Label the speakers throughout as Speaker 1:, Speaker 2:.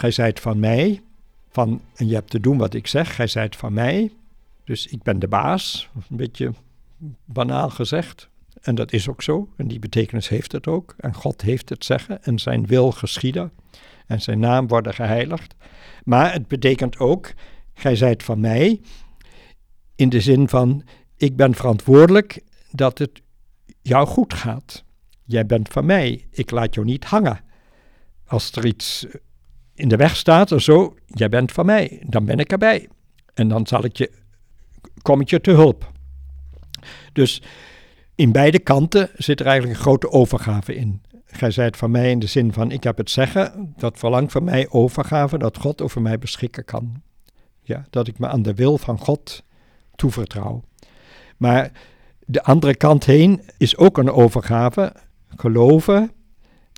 Speaker 1: gij zijt van mij, van, en je hebt te doen wat ik zeg, gij zijt van mij, dus ik ben de baas, een beetje banaal gezegd. En dat is ook zo, en die betekenis heeft het ook. En God heeft het zeggen, en zijn wil geschieden, en zijn naam worden geheiligd. Maar het betekent ook, gij zijt van mij, in de zin van, ik ben verantwoordelijk dat het jou goed gaat. Jij bent van mij, ik laat jou niet hangen. Als er iets in de weg staat of zo, jij bent van mij, dan ben ik erbij. En dan zal ik je, kom ik je te hulp. Dus in beide kanten zit er eigenlijk een grote overgave in. Gij zijt van mij in de zin van, ik heb het zeggen, dat verlangt van mij overgave, dat God over mij beschikken kan. Ja, dat ik me aan de wil van God toevertrouw. Maar de andere kant heen is ook een overgave, geloven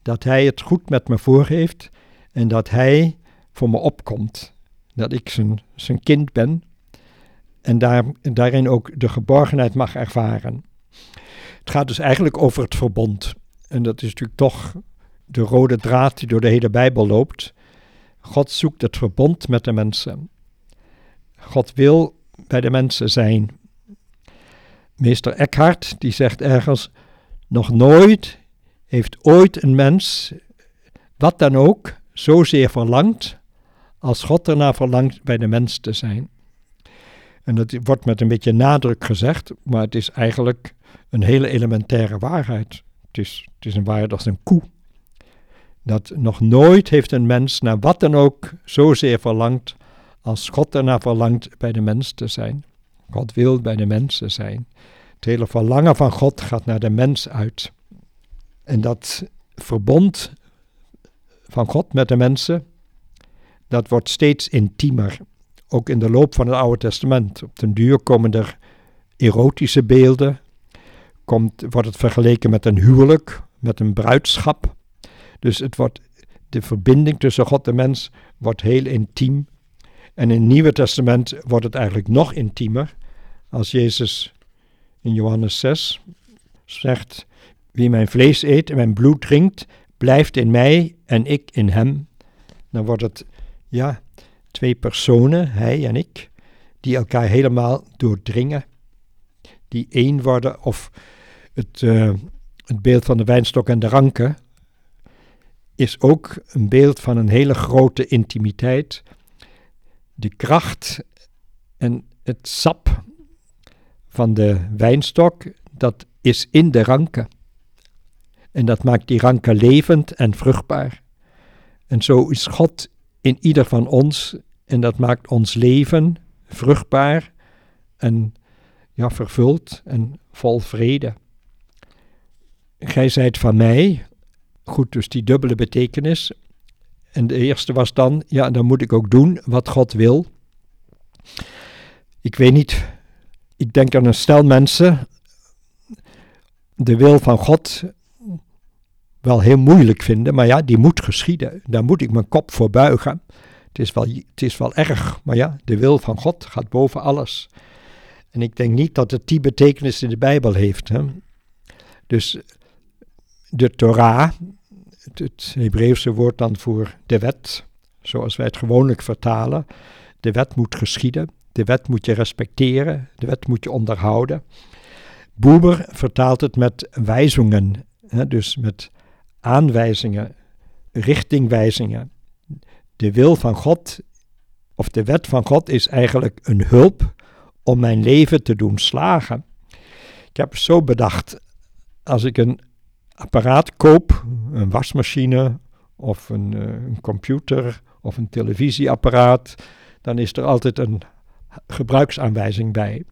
Speaker 1: dat Hij het goed met me voor heeft en dat Hij voor me opkomt. Dat ik zijn, zijn kind ben en daar, daarin ook de geborgenheid mag ervaren. Het gaat dus eigenlijk over het verbond. En dat is natuurlijk toch de rode draad die door de hele Bijbel loopt. God zoekt het verbond met de mensen. God wil bij de mensen zijn. Meester Eckhart die zegt ergens: Nog nooit heeft ooit een mens, wat dan ook, zozeer verlangd als God ernaar verlangt bij de mens te zijn. En dat wordt met een beetje nadruk gezegd, maar het is eigenlijk een hele elementaire waarheid. Het is, het is een waarheid als een koe. Dat nog nooit heeft een mens naar wat dan ook zozeer verlangd als God ernaar verlangt bij de mens te zijn. God wil bij de mensen zijn. Het hele verlangen van God gaat naar de mens uit. En dat verbond van God met de mensen, dat wordt steeds intiemer. Ook in de loop van het Oude Testament. Op den duur komen er erotische beelden. Komt, wordt het vergeleken met een huwelijk, met een bruidschap. Dus het wordt, de verbinding tussen God en mens wordt heel intiem. En in het Nieuwe Testament wordt het eigenlijk nog intiemer. Als Jezus in Johannes 6 zegt: Wie mijn vlees eet en mijn bloed drinkt, blijft in mij en ik in hem. Dan wordt het, ja, twee personen, hij en ik, die elkaar helemaal doordringen, die één worden. Of het, uh, het beeld van de wijnstok en de ranken is ook een beeld van een hele grote intimiteit. De kracht en het sap van de wijnstok, dat is in de ranken. En dat maakt die ranken levend en vruchtbaar. En zo is God in ieder van ons en dat maakt ons leven vruchtbaar en ja, vervuld en vol vrede. Gij zijt van mij, goed, dus die dubbele betekenis. En de eerste was dan, ja, dan moet ik ook doen wat God wil. Ik weet niet, ik denk aan een stel mensen de wil van God wel heel moeilijk vinden, maar ja, die moet geschieden. Daar moet ik mijn kop voor buigen. Het is wel, het is wel erg, maar ja, de wil van God gaat boven alles. En ik denk niet dat het die betekenis in de Bijbel heeft. Hè? Dus de Torah, het, Hebreeuwse woord dan voor de wet, zoals wij het gewoonlijk vertalen. De wet moet geschieden, de wet moet je respecteren, de wet moet je onderhouden. Boeber vertaalt het met wijzingen, dus met aanwijzingen, richtingwijzingen. De wil van God, of de wet van God, is eigenlijk een hulp om mijn leven te doen slagen. Ik heb zo bedacht, als ik een apparaat koop, een wasmachine of een, uh, een computer of een televisieapparaat, dan is er altijd een gebruiksaanwijzing bij.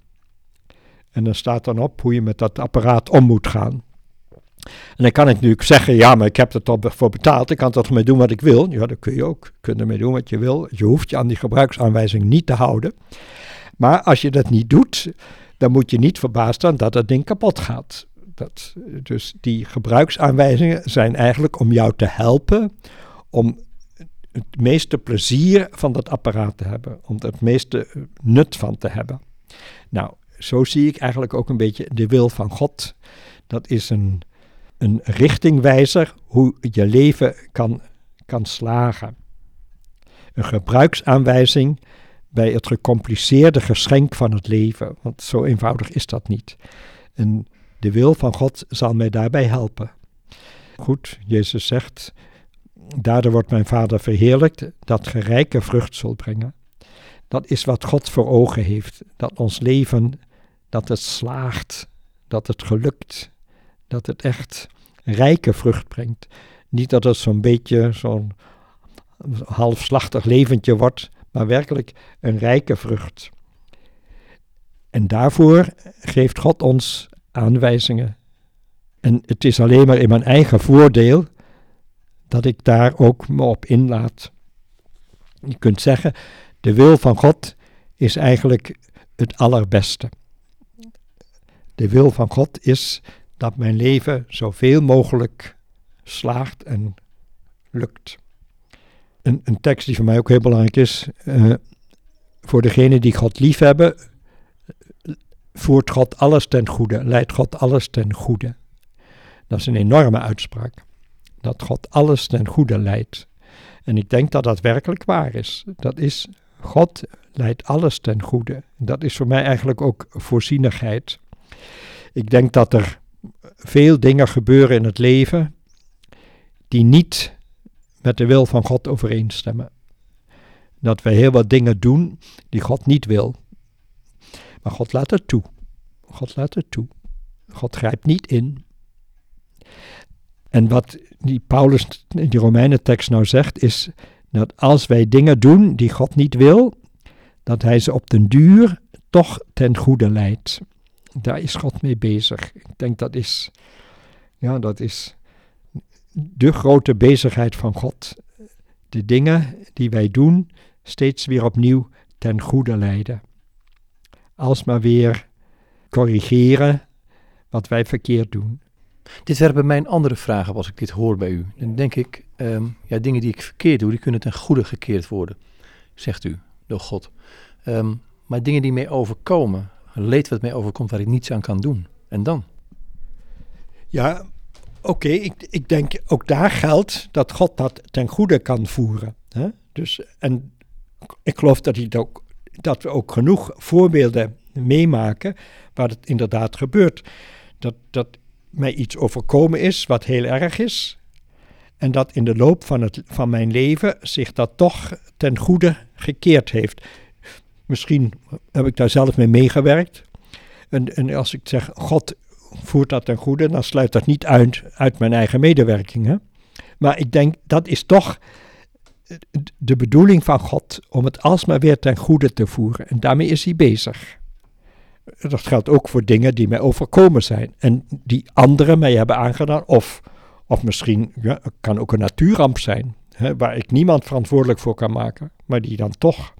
Speaker 1: En dan staat dan op hoe je met dat apparaat om moet gaan. En dan kan ik nu zeggen, ja, maar ik heb er toch voor betaald, ik kan er mee doen wat ik wil. Ja, dat kun je ook. Je kunt ermee doen wat je wil. Je hoeft je aan die gebruiksaanwijzing niet te houden. Maar als je dat niet doet, dan moet je niet verbaasd zijn dat het ding kapot gaat. Dat, dus die gebruiksaanwijzingen zijn eigenlijk om jou te helpen om het meeste plezier van dat apparaat te hebben, om er het meeste nut van te hebben. Nou, zo zie ik eigenlijk ook een beetje de wil van God. Dat is een, een richtingwijzer hoe je leven kan, kan slagen. een gebruiksaanwijzing bij het gecompliceerde geschenk van het leven. Want zo eenvoudig is dat niet. En de wil van God zal mij daarbij helpen. Goed, Jezus zegt, daardoor wordt mijn Vader verheerlijkt, dat ge rijke vrucht zult brengen. Dat is wat God voor ogen heeft, dat ons leven, dat het slaagt, dat het gelukt, dat het echt rijke vrucht brengt. Niet dat het zo'n beetje zo'n halfslachtig leventje wordt, maar werkelijk een rijke vrucht. En daarvoor geeft God ons aanwijzingen. En het is alleen maar in mijn eigen voordeel dat ik daar ook me op inlaat. Je kunt zeggen, de wil van God is eigenlijk het allerbeste. De wil van God is dat mijn leven zoveel mogelijk slaagt en lukt. Een, een tekst die voor mij ook heel belangrijk is, uh, voor degenen die God lief hebben, voert God alles ten goede, leidt God alles ten goede. Dat is een enorme uitspraak. Dat God alles ten goede leidt. En ik denk dat dat werkelijk waar is. Dat is, God leidt alles ten goede. Dat is voor mij eigenlijk ook voorzienigheid. Ik denk dat er veel dingen gebeuren in het leven die niet met de wil van God overeenstemmen. Dat we heel wat dingen doen die God niet wil. Maar God laat het toe. God laat het toe. God grijpt niet in. En wat die Paulus in die Romeinentekst nou zegt, is dat als wij dingen doen die God niet wil, dat hij ze op den duur toch ten goede leidt. Daar is God mee bezig. Ik denk dat is, ja, dat is de grote bezigheid van God. De dingen die wij doen, steeds weer opnieuw ten goede leiden. Alsmaar weer corrigeren wat wij verkeerd doen.
Speaker 2: Dit werpen mijn andere vragen als ik dit hoor bij u. Dan denk ik, ehm, ja, dingen die ik verkeerd doe, die kunnen ten goede gekeerd worden, zegt u, door God. Ehm, maar dingen die mij overkomen, leed wat mij overkomt waar ik niets aan kan doen. En dan?
Speaker 1: Ja, oké, ik, ik denk ook daar geldt dat God dat ten goede kan voeren. Hè? Dus, en ik geloof dat, hij dat we ook genoeg voorbeelden meemaken waar het inderdaad gebeurt. Dat, dat mij iets overkomen is wat heel erg is. En dat in de loop van, het, van mijn leven zich dat toch ten goede gekeerd heeft. Misschien heb ik daar zelf mee meegewerkt. En, als ik zeg, God voert dat ten goede, dan sluit dat niet uit uit mijn eigen medewerking. Hè? Maar ik denk, dat is toch de bedoeling van God om het alsmaar weer ten goede te voeren. En daarmee is hij bezig. Dat geldt ook voor dingen die mij overkomen zijn en die anderen mij hebben aangedaan. Of, of misschien kan ook een natuurramp zijn, hè, waar ik niemand verantwoordelijk voor kan maken, maar die dan toch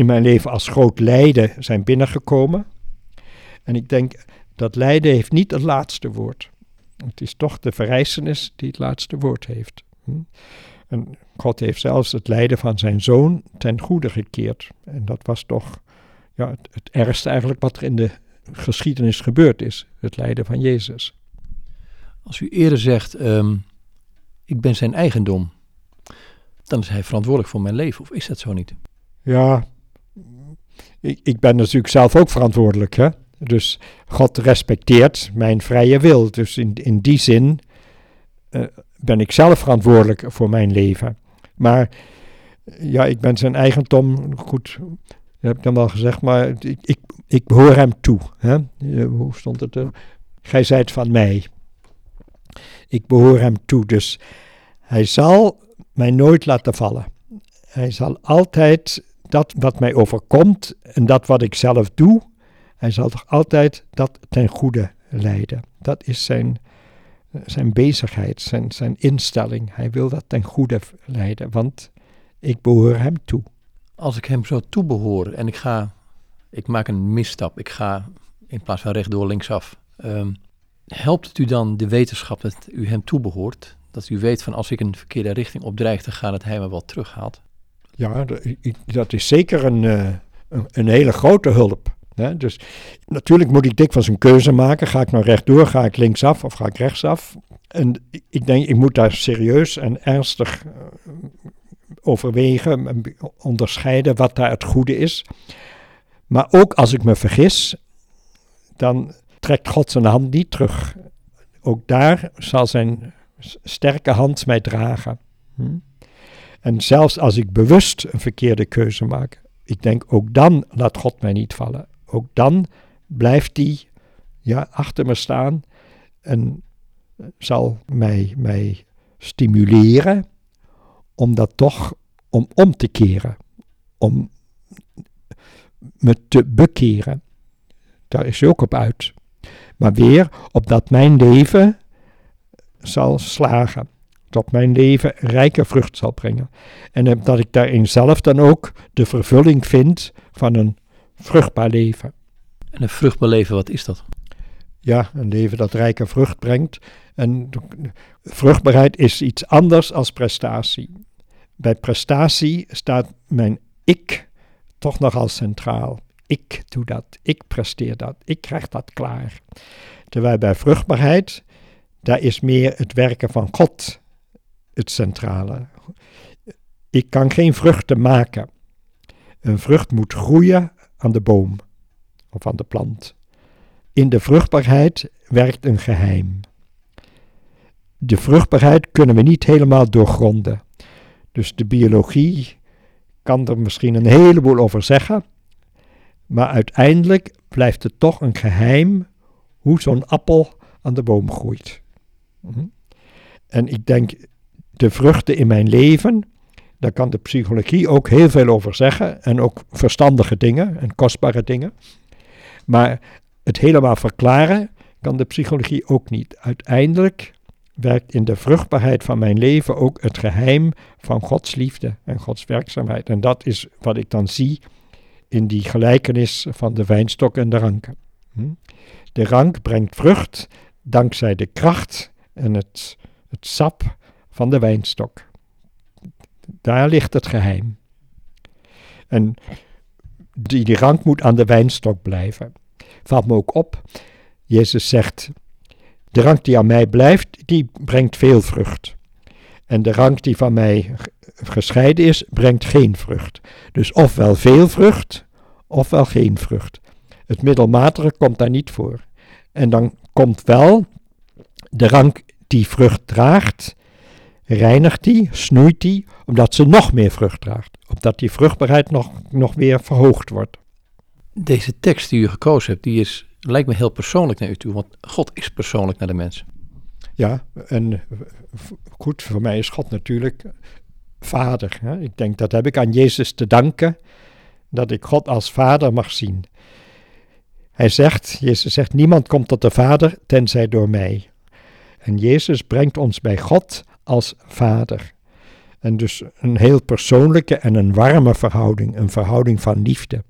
Speaker 1: in mijn leven als groot lijden zijn binnengekomen. En ik denk, dat lijden heeft niet het laatste woord. Het is toch de verrijzenis die het laatste woord heeft. Hm? En God heeft zelfs het lijden van zijn zoon ten goede gekeerd. En dat was toch ja, het, het ergste eigenlijk wat er in de geschiedenis gebeurd is. Het lijden van Jezus.
Speaker 2: Als u eerder zegt, ehm, ik ben zijn eigendom, dan is hij verantwoordelijk voor mijn leven. Of is dat zo niet?
Speaker 1: Ja, ik, ik ben natuurlijk zelf ook verantwoordelijk. Hè? Dus God respecteert mijn vrije wil. Dus in, in die zin uh, ben ik zelf verantwoordelijk voor mijn leven. Maar ja, ik ben zijn eigendom. Goed, dat heb ik dan wel gezegd, maar ik, ik, behoor hem toe. Hè? Hoe stond het er? Gij zijt van mij. Ik behoor hem toe. Dus hij zal mij nooit laten vallen. Hij zal altijd dat wat mij overkomt en dat wat ik zelf doe, hij zal toch altijd dat ten goede leiden. Dat is zijn, zijn bezigheid, zijn, zijn instelling. Hij wil dat ten goede leiden, want ik behoor hem toe.
Speaker 2: Als ik hem zo toebehoor en ik ga, ik maak een misstap, ik ga in plaats van rechtdoor linksaf. Um, helpt het u dan de wetenschap dat u hem toebehoort? Dat u weet van als ik een verkeerde richting opdreig te gaan, dat hij me wel terughaalt?
Speaker 1: Ja, dat is zeker een, eh, een, een hele grote hulp. Dus natuurlijk moet ik dikwijls een keuze maken. Ga ik nou rechtdoor, ga ik linksaf of ga ik rechtsaf? En ik denk, ik moet daar serieus en ernstig eh, overwegen, onderscheiden wat daar het goede is. Maar ook als ik me vergis, dan trekt God zijn hand niet terug. Ook daar zal zijn sterke hand mij dragen. Hm? En zelfs als ik bewust een verkeerde keuze maak, ik denk ook dan laat God mij niet vallen. Ook dan blijft hij ja, achter me staan en zal mij, mij stimuleren om dat toch om om te keren, om me te bekeren. Daar is hij ook op uit. Maar weer opdat mijn leven zal slagen. Dat mijn leven rijke vrucht zal brengen. En dat ik daarin zelf dan ook de vervulling vind van een vruchtbaar leven.
Speaker 2: En een vruchtbaar leven, wat is dat?
Speaker 1: Ja, een leven dat rijke vrucht brengt. En vruchtbaarheid is iets anders als prestatie. Bij prestatie staat mijn ik toch nogal centraal. Ik doe dat, ik presteer dat, ik krijg dat klaar. Terwijl bij vruchtbaarheid, daar is meer het werken van God het centrale. Ik kan geen vruchten maken. Een vrucht moet groeien aan de boom of aan de plant. In de vruchtbaarheid werkt een geheim. De vruchtbaarheid kunnen we niet helemaal doorgronden. Dus de biologie kan er misschien een heleboel over zeggen, maar uiteindelijk blijft het toch een geheim hoe zo'n appel aan de boom groeit. Mhm. En ik denk, de vruchten in mijn leven, daar kan de psychologie ook heel veel over zeggen. En ook verstandige dingen en kostbare dingen. Maar het helemaal verklaren kan de psychologie ook niet. Uiteindelijk werkt in de vruchtbaarheid van mijn leven ook het geheim van Gods liefde en Gods werkzaamheid. En dat is wat ik dan zie in die gelijkenis van de wijnstok en de ranken. Hm? De rank brengt vrucht dankzij de kracht en het, het sap van de wijnstok. Daar ligt het geheim. En die, die rank moet aan de wijnstok blijven. Valt me ook op, Jezus zegt, de rank die aan mij blijft, die brengt veel vrucht. En de rank die van mij gescheiden is, brengt geen vrucht. Dus ofwel veel vrucht, ofwel geen vrucht. Het middelmatige komt daar niet voor. En dan komt wel de rank die vrucht draagt, reinigt die, snoeit die, omdat ze nog meer vrucht draagt. Opdat die vruchtbaarheid nog, nog weer verhoogd wordt.
Speaker 2: Deze tekst die u gekozen hebt, die is, lijkt me heel persoonlijk naar u toe, want God is persoonlijk naar de mens.
Speaker 1: Ja, en goed, voor mij is God natuurlijk vader. Hè? Ik denk dat heb ik aan Jezus te danken, dat ik God als vader mag zien. Hij zegt, Jezus zegt, niemand komt tot de vader tenzij door mij. En Jezus brengt ons bij God als vader. En dus een heel persoonlijke en een warme verhouding, een verhouding van liefde.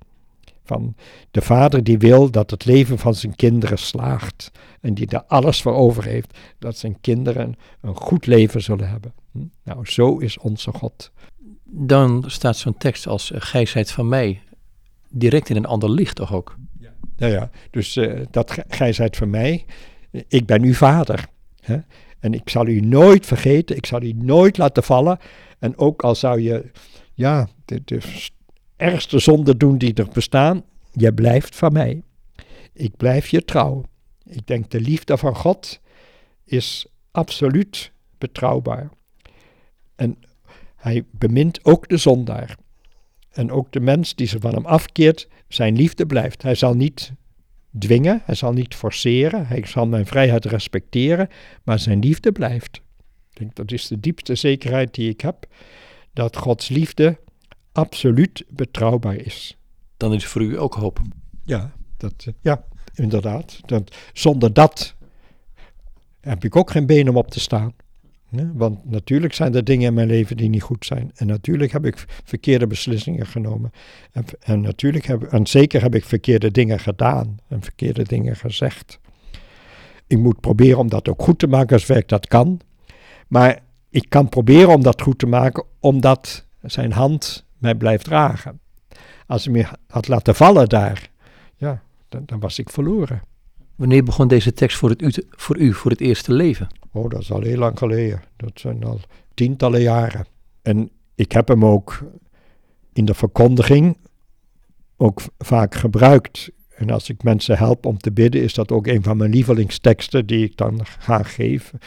Speaker 1: Van de vader die wil dat het leven van zijn kinderen slaagt en die daar alles voor over heeft, dat zijn kinderen een goed leven zullen hebben. Hm? Nou, zo is onze God.
Speaker 2: Dan staat zo'n tekst als uh, gij zijt van mij direct in een ander licht toch ook?
Speaker 1: Ja, ja, dus uh, dat gij zijt van mij, ik ben uw vader. Hè? En ik zal u nooit vergeten, ik zal u nooit laten vallen. En ook al zou je ja, de, ergste zonde doen die er bestaan, je blijft van mij. Ik blijf je trouw. Ik denk de liefde van God is absoluut betrouwbaar. En hij bemint ook de zondaar. En ook de mens die zich van hem afkeert, zijn liefde blijft. Hij zal niet dwingen, hij zal niet forceren, hij zal mijn vrijheid respecteren, maar zijn liefde blijft. Ik denk dat is de diepste zekerheid die ik heb, dat Gods liefde absoluut betrouwbaar is.
Speaker 2: Dan is voor u ook hoop.
Speaker 1: Ja, dat, eh, ja inderdaad. Dat, zonder dat heb ik ook geen been om op te staan. Want natuurlijk zijn er dingen in mijn leven die niet goed zijn. En natuurlijk heb ik verkeerde beslissingen genomen. En, en natuurlijk heb, en zeker heb ik verkeerde dingen gedaan en verkeerde dingen gezegd. Ik moet proberen om dat ook goed te maken als ik dat kan. Maar ik kan proberen om dat goed te maken omdat zijn hand mij blijft dragen. Als hij me had laten vallen daar, ja, dan, dan was ik verloren.
Speaker 2: Wanneer begon deze tekst voor, het, voor u voor het eerste leven?
Speaker 1: Oh, dat is al heel lang geleden. Dat zijn al tientallen jaren. En ik heb hem ook in de verkondiging ook vaak gebruikt. En als ik mensen help om te bidden, is dat ook een van mijn lievelingsteksten die ik dan ga geven.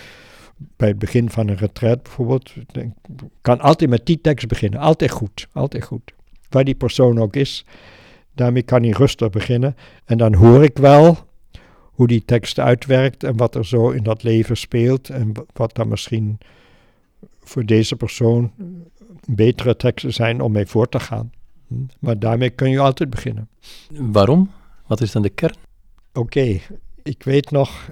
Speaker 1: Bij het begin van een retreat bijvoorbeeld. Ik kan altijd met die tekst beginnen. Altijd goed, altijd goed. Waar die persoon ook is. Daarmee kan hij rustig beginnen. En dan hoor ik wel hoe die tekst uitwerkt en wat er zo in dat leven speelt. En wat dan misschien voor deze persoon betere teksten zijn om mee voor te gaan. Hm? Maar daarmee kun je altijd beginnen.
Speaker 2: Waarom? Wat is dan de kern?
Speaker 1: Oké, ik weet nog,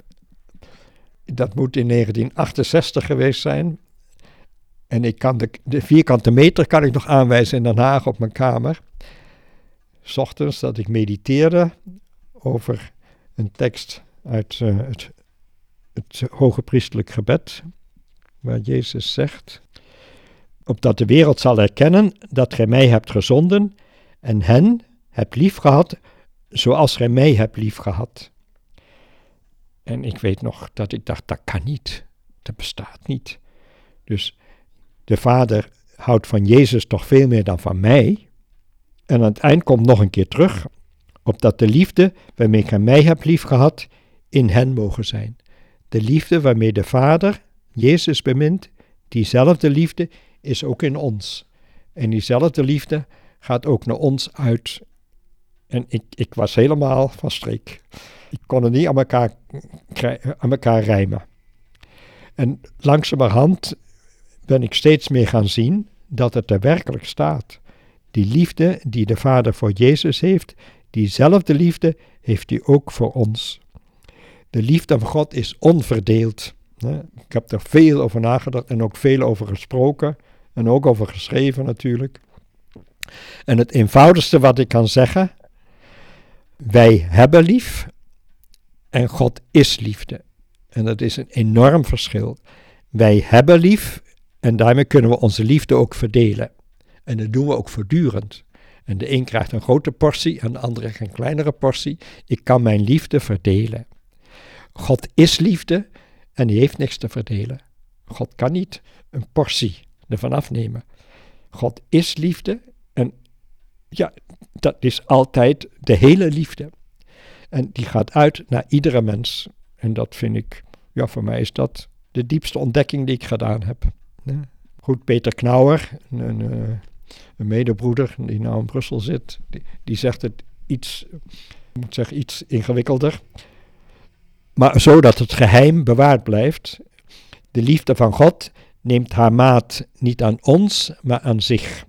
Speaker 1: dat moet in 1968 geweest zijn. En ik kan de, de, vierkante meter kan ik nog aanwijzen in Den Haag op mijn kamer. S ochtends dat ik mediteerde over een tekst uit uh, het, het hoge priestelijk gebed, waar Jezus zegt, opdat de wereld zal erkennen dat gij mij hebt gezonden en hen hebt liefgehad zoals gij mij hebt liefgehad. En ik weet nog dat ik dacht, dat kan niet, dat bestaat niet. Dus de Vader houdt van Jezus toch veel meer dan van mij. En aan het eind komt nog een keer terug, opdat de liefde waarmee gij mij hebt liefgehad, in hen mogen zijn. De liefde waarmee de Vader Jezus bemint, diezelfde liefde is ook in ons. En diezelfde liefde gaat ook naar ons uit. En ik, ik was helemaal van streek. Ik kon het niet aan elkaar, aan elkaar rijmen. En langzamerhand ben ik steeds meer gaan zien dat het er werkelijk staat. Die liefde die de Vader voor Jezus heeft, diezelfde liefde heeft hij ook voor ons. De liefde van God is onverdeeld. Ik heb er veel over nagedacht en ook veel over gesproken en ook over geschreven natuurlijk. En het eenvoudigste wat ik kan zeggen, wij hebben lief en God is liefde. En dat is een enorm verschil. Wij hebben lief en daarmee kunnen we onze liefde ook verdelen. En dat doen we ook voortdurend. En de een krijgt een grote portie en de andere een kleinere portie. Ik kan mijn liefde verdelen. God is liefde en die heeft niks te verdelen. God kan niet een portie ervan afnemen. God is liefde en ja, dat is altijd de hele liefde. En die gaat uit naar iedere mens. En dat vind ik, ja, voor mij is dat de diepste ontdekking die ik gedaan heb. Goed, Peter Knauwer, een, een, eh, een, medebroeder die nou in Brussel zit, die, die zegt het iets, moet zeggen, iets ingewikkelder. Maar zodat het geheim bewaard blijft. De liefde van God neemt haar maat niet aan ons, maar aan zich.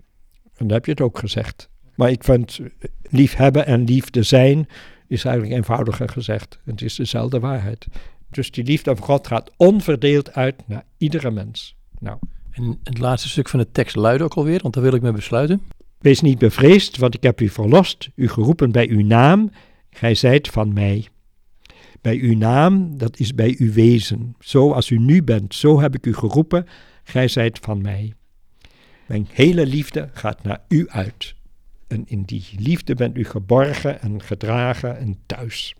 Speaker 1: En daar heb je het ook gezegd. Maar ik vind liefhebben en liefde zijn is eigenlijk eenvoudiger gezegd. Het is dezelfde waarheid. Dus die liefde van God gaat onverdeeld uit naar iedere mens. Nou.
Speaker 2: En het laatste stuk van de tekst luidt ook alweer, want daar wil ik mee besluiten.
Speaker 1: Wees niet bevreesd, want ik heb u verlost, u geroepen bij uw naam, gij zijt van mij. Bij uw naam, dat is bij uw wezen. Zo als u nu bent, zo heb ik u geroepen, gij zijt van mij. Mijn hele liefde gaat naar u uit. En in die liefde bent u geborgen en gedragen en thuis.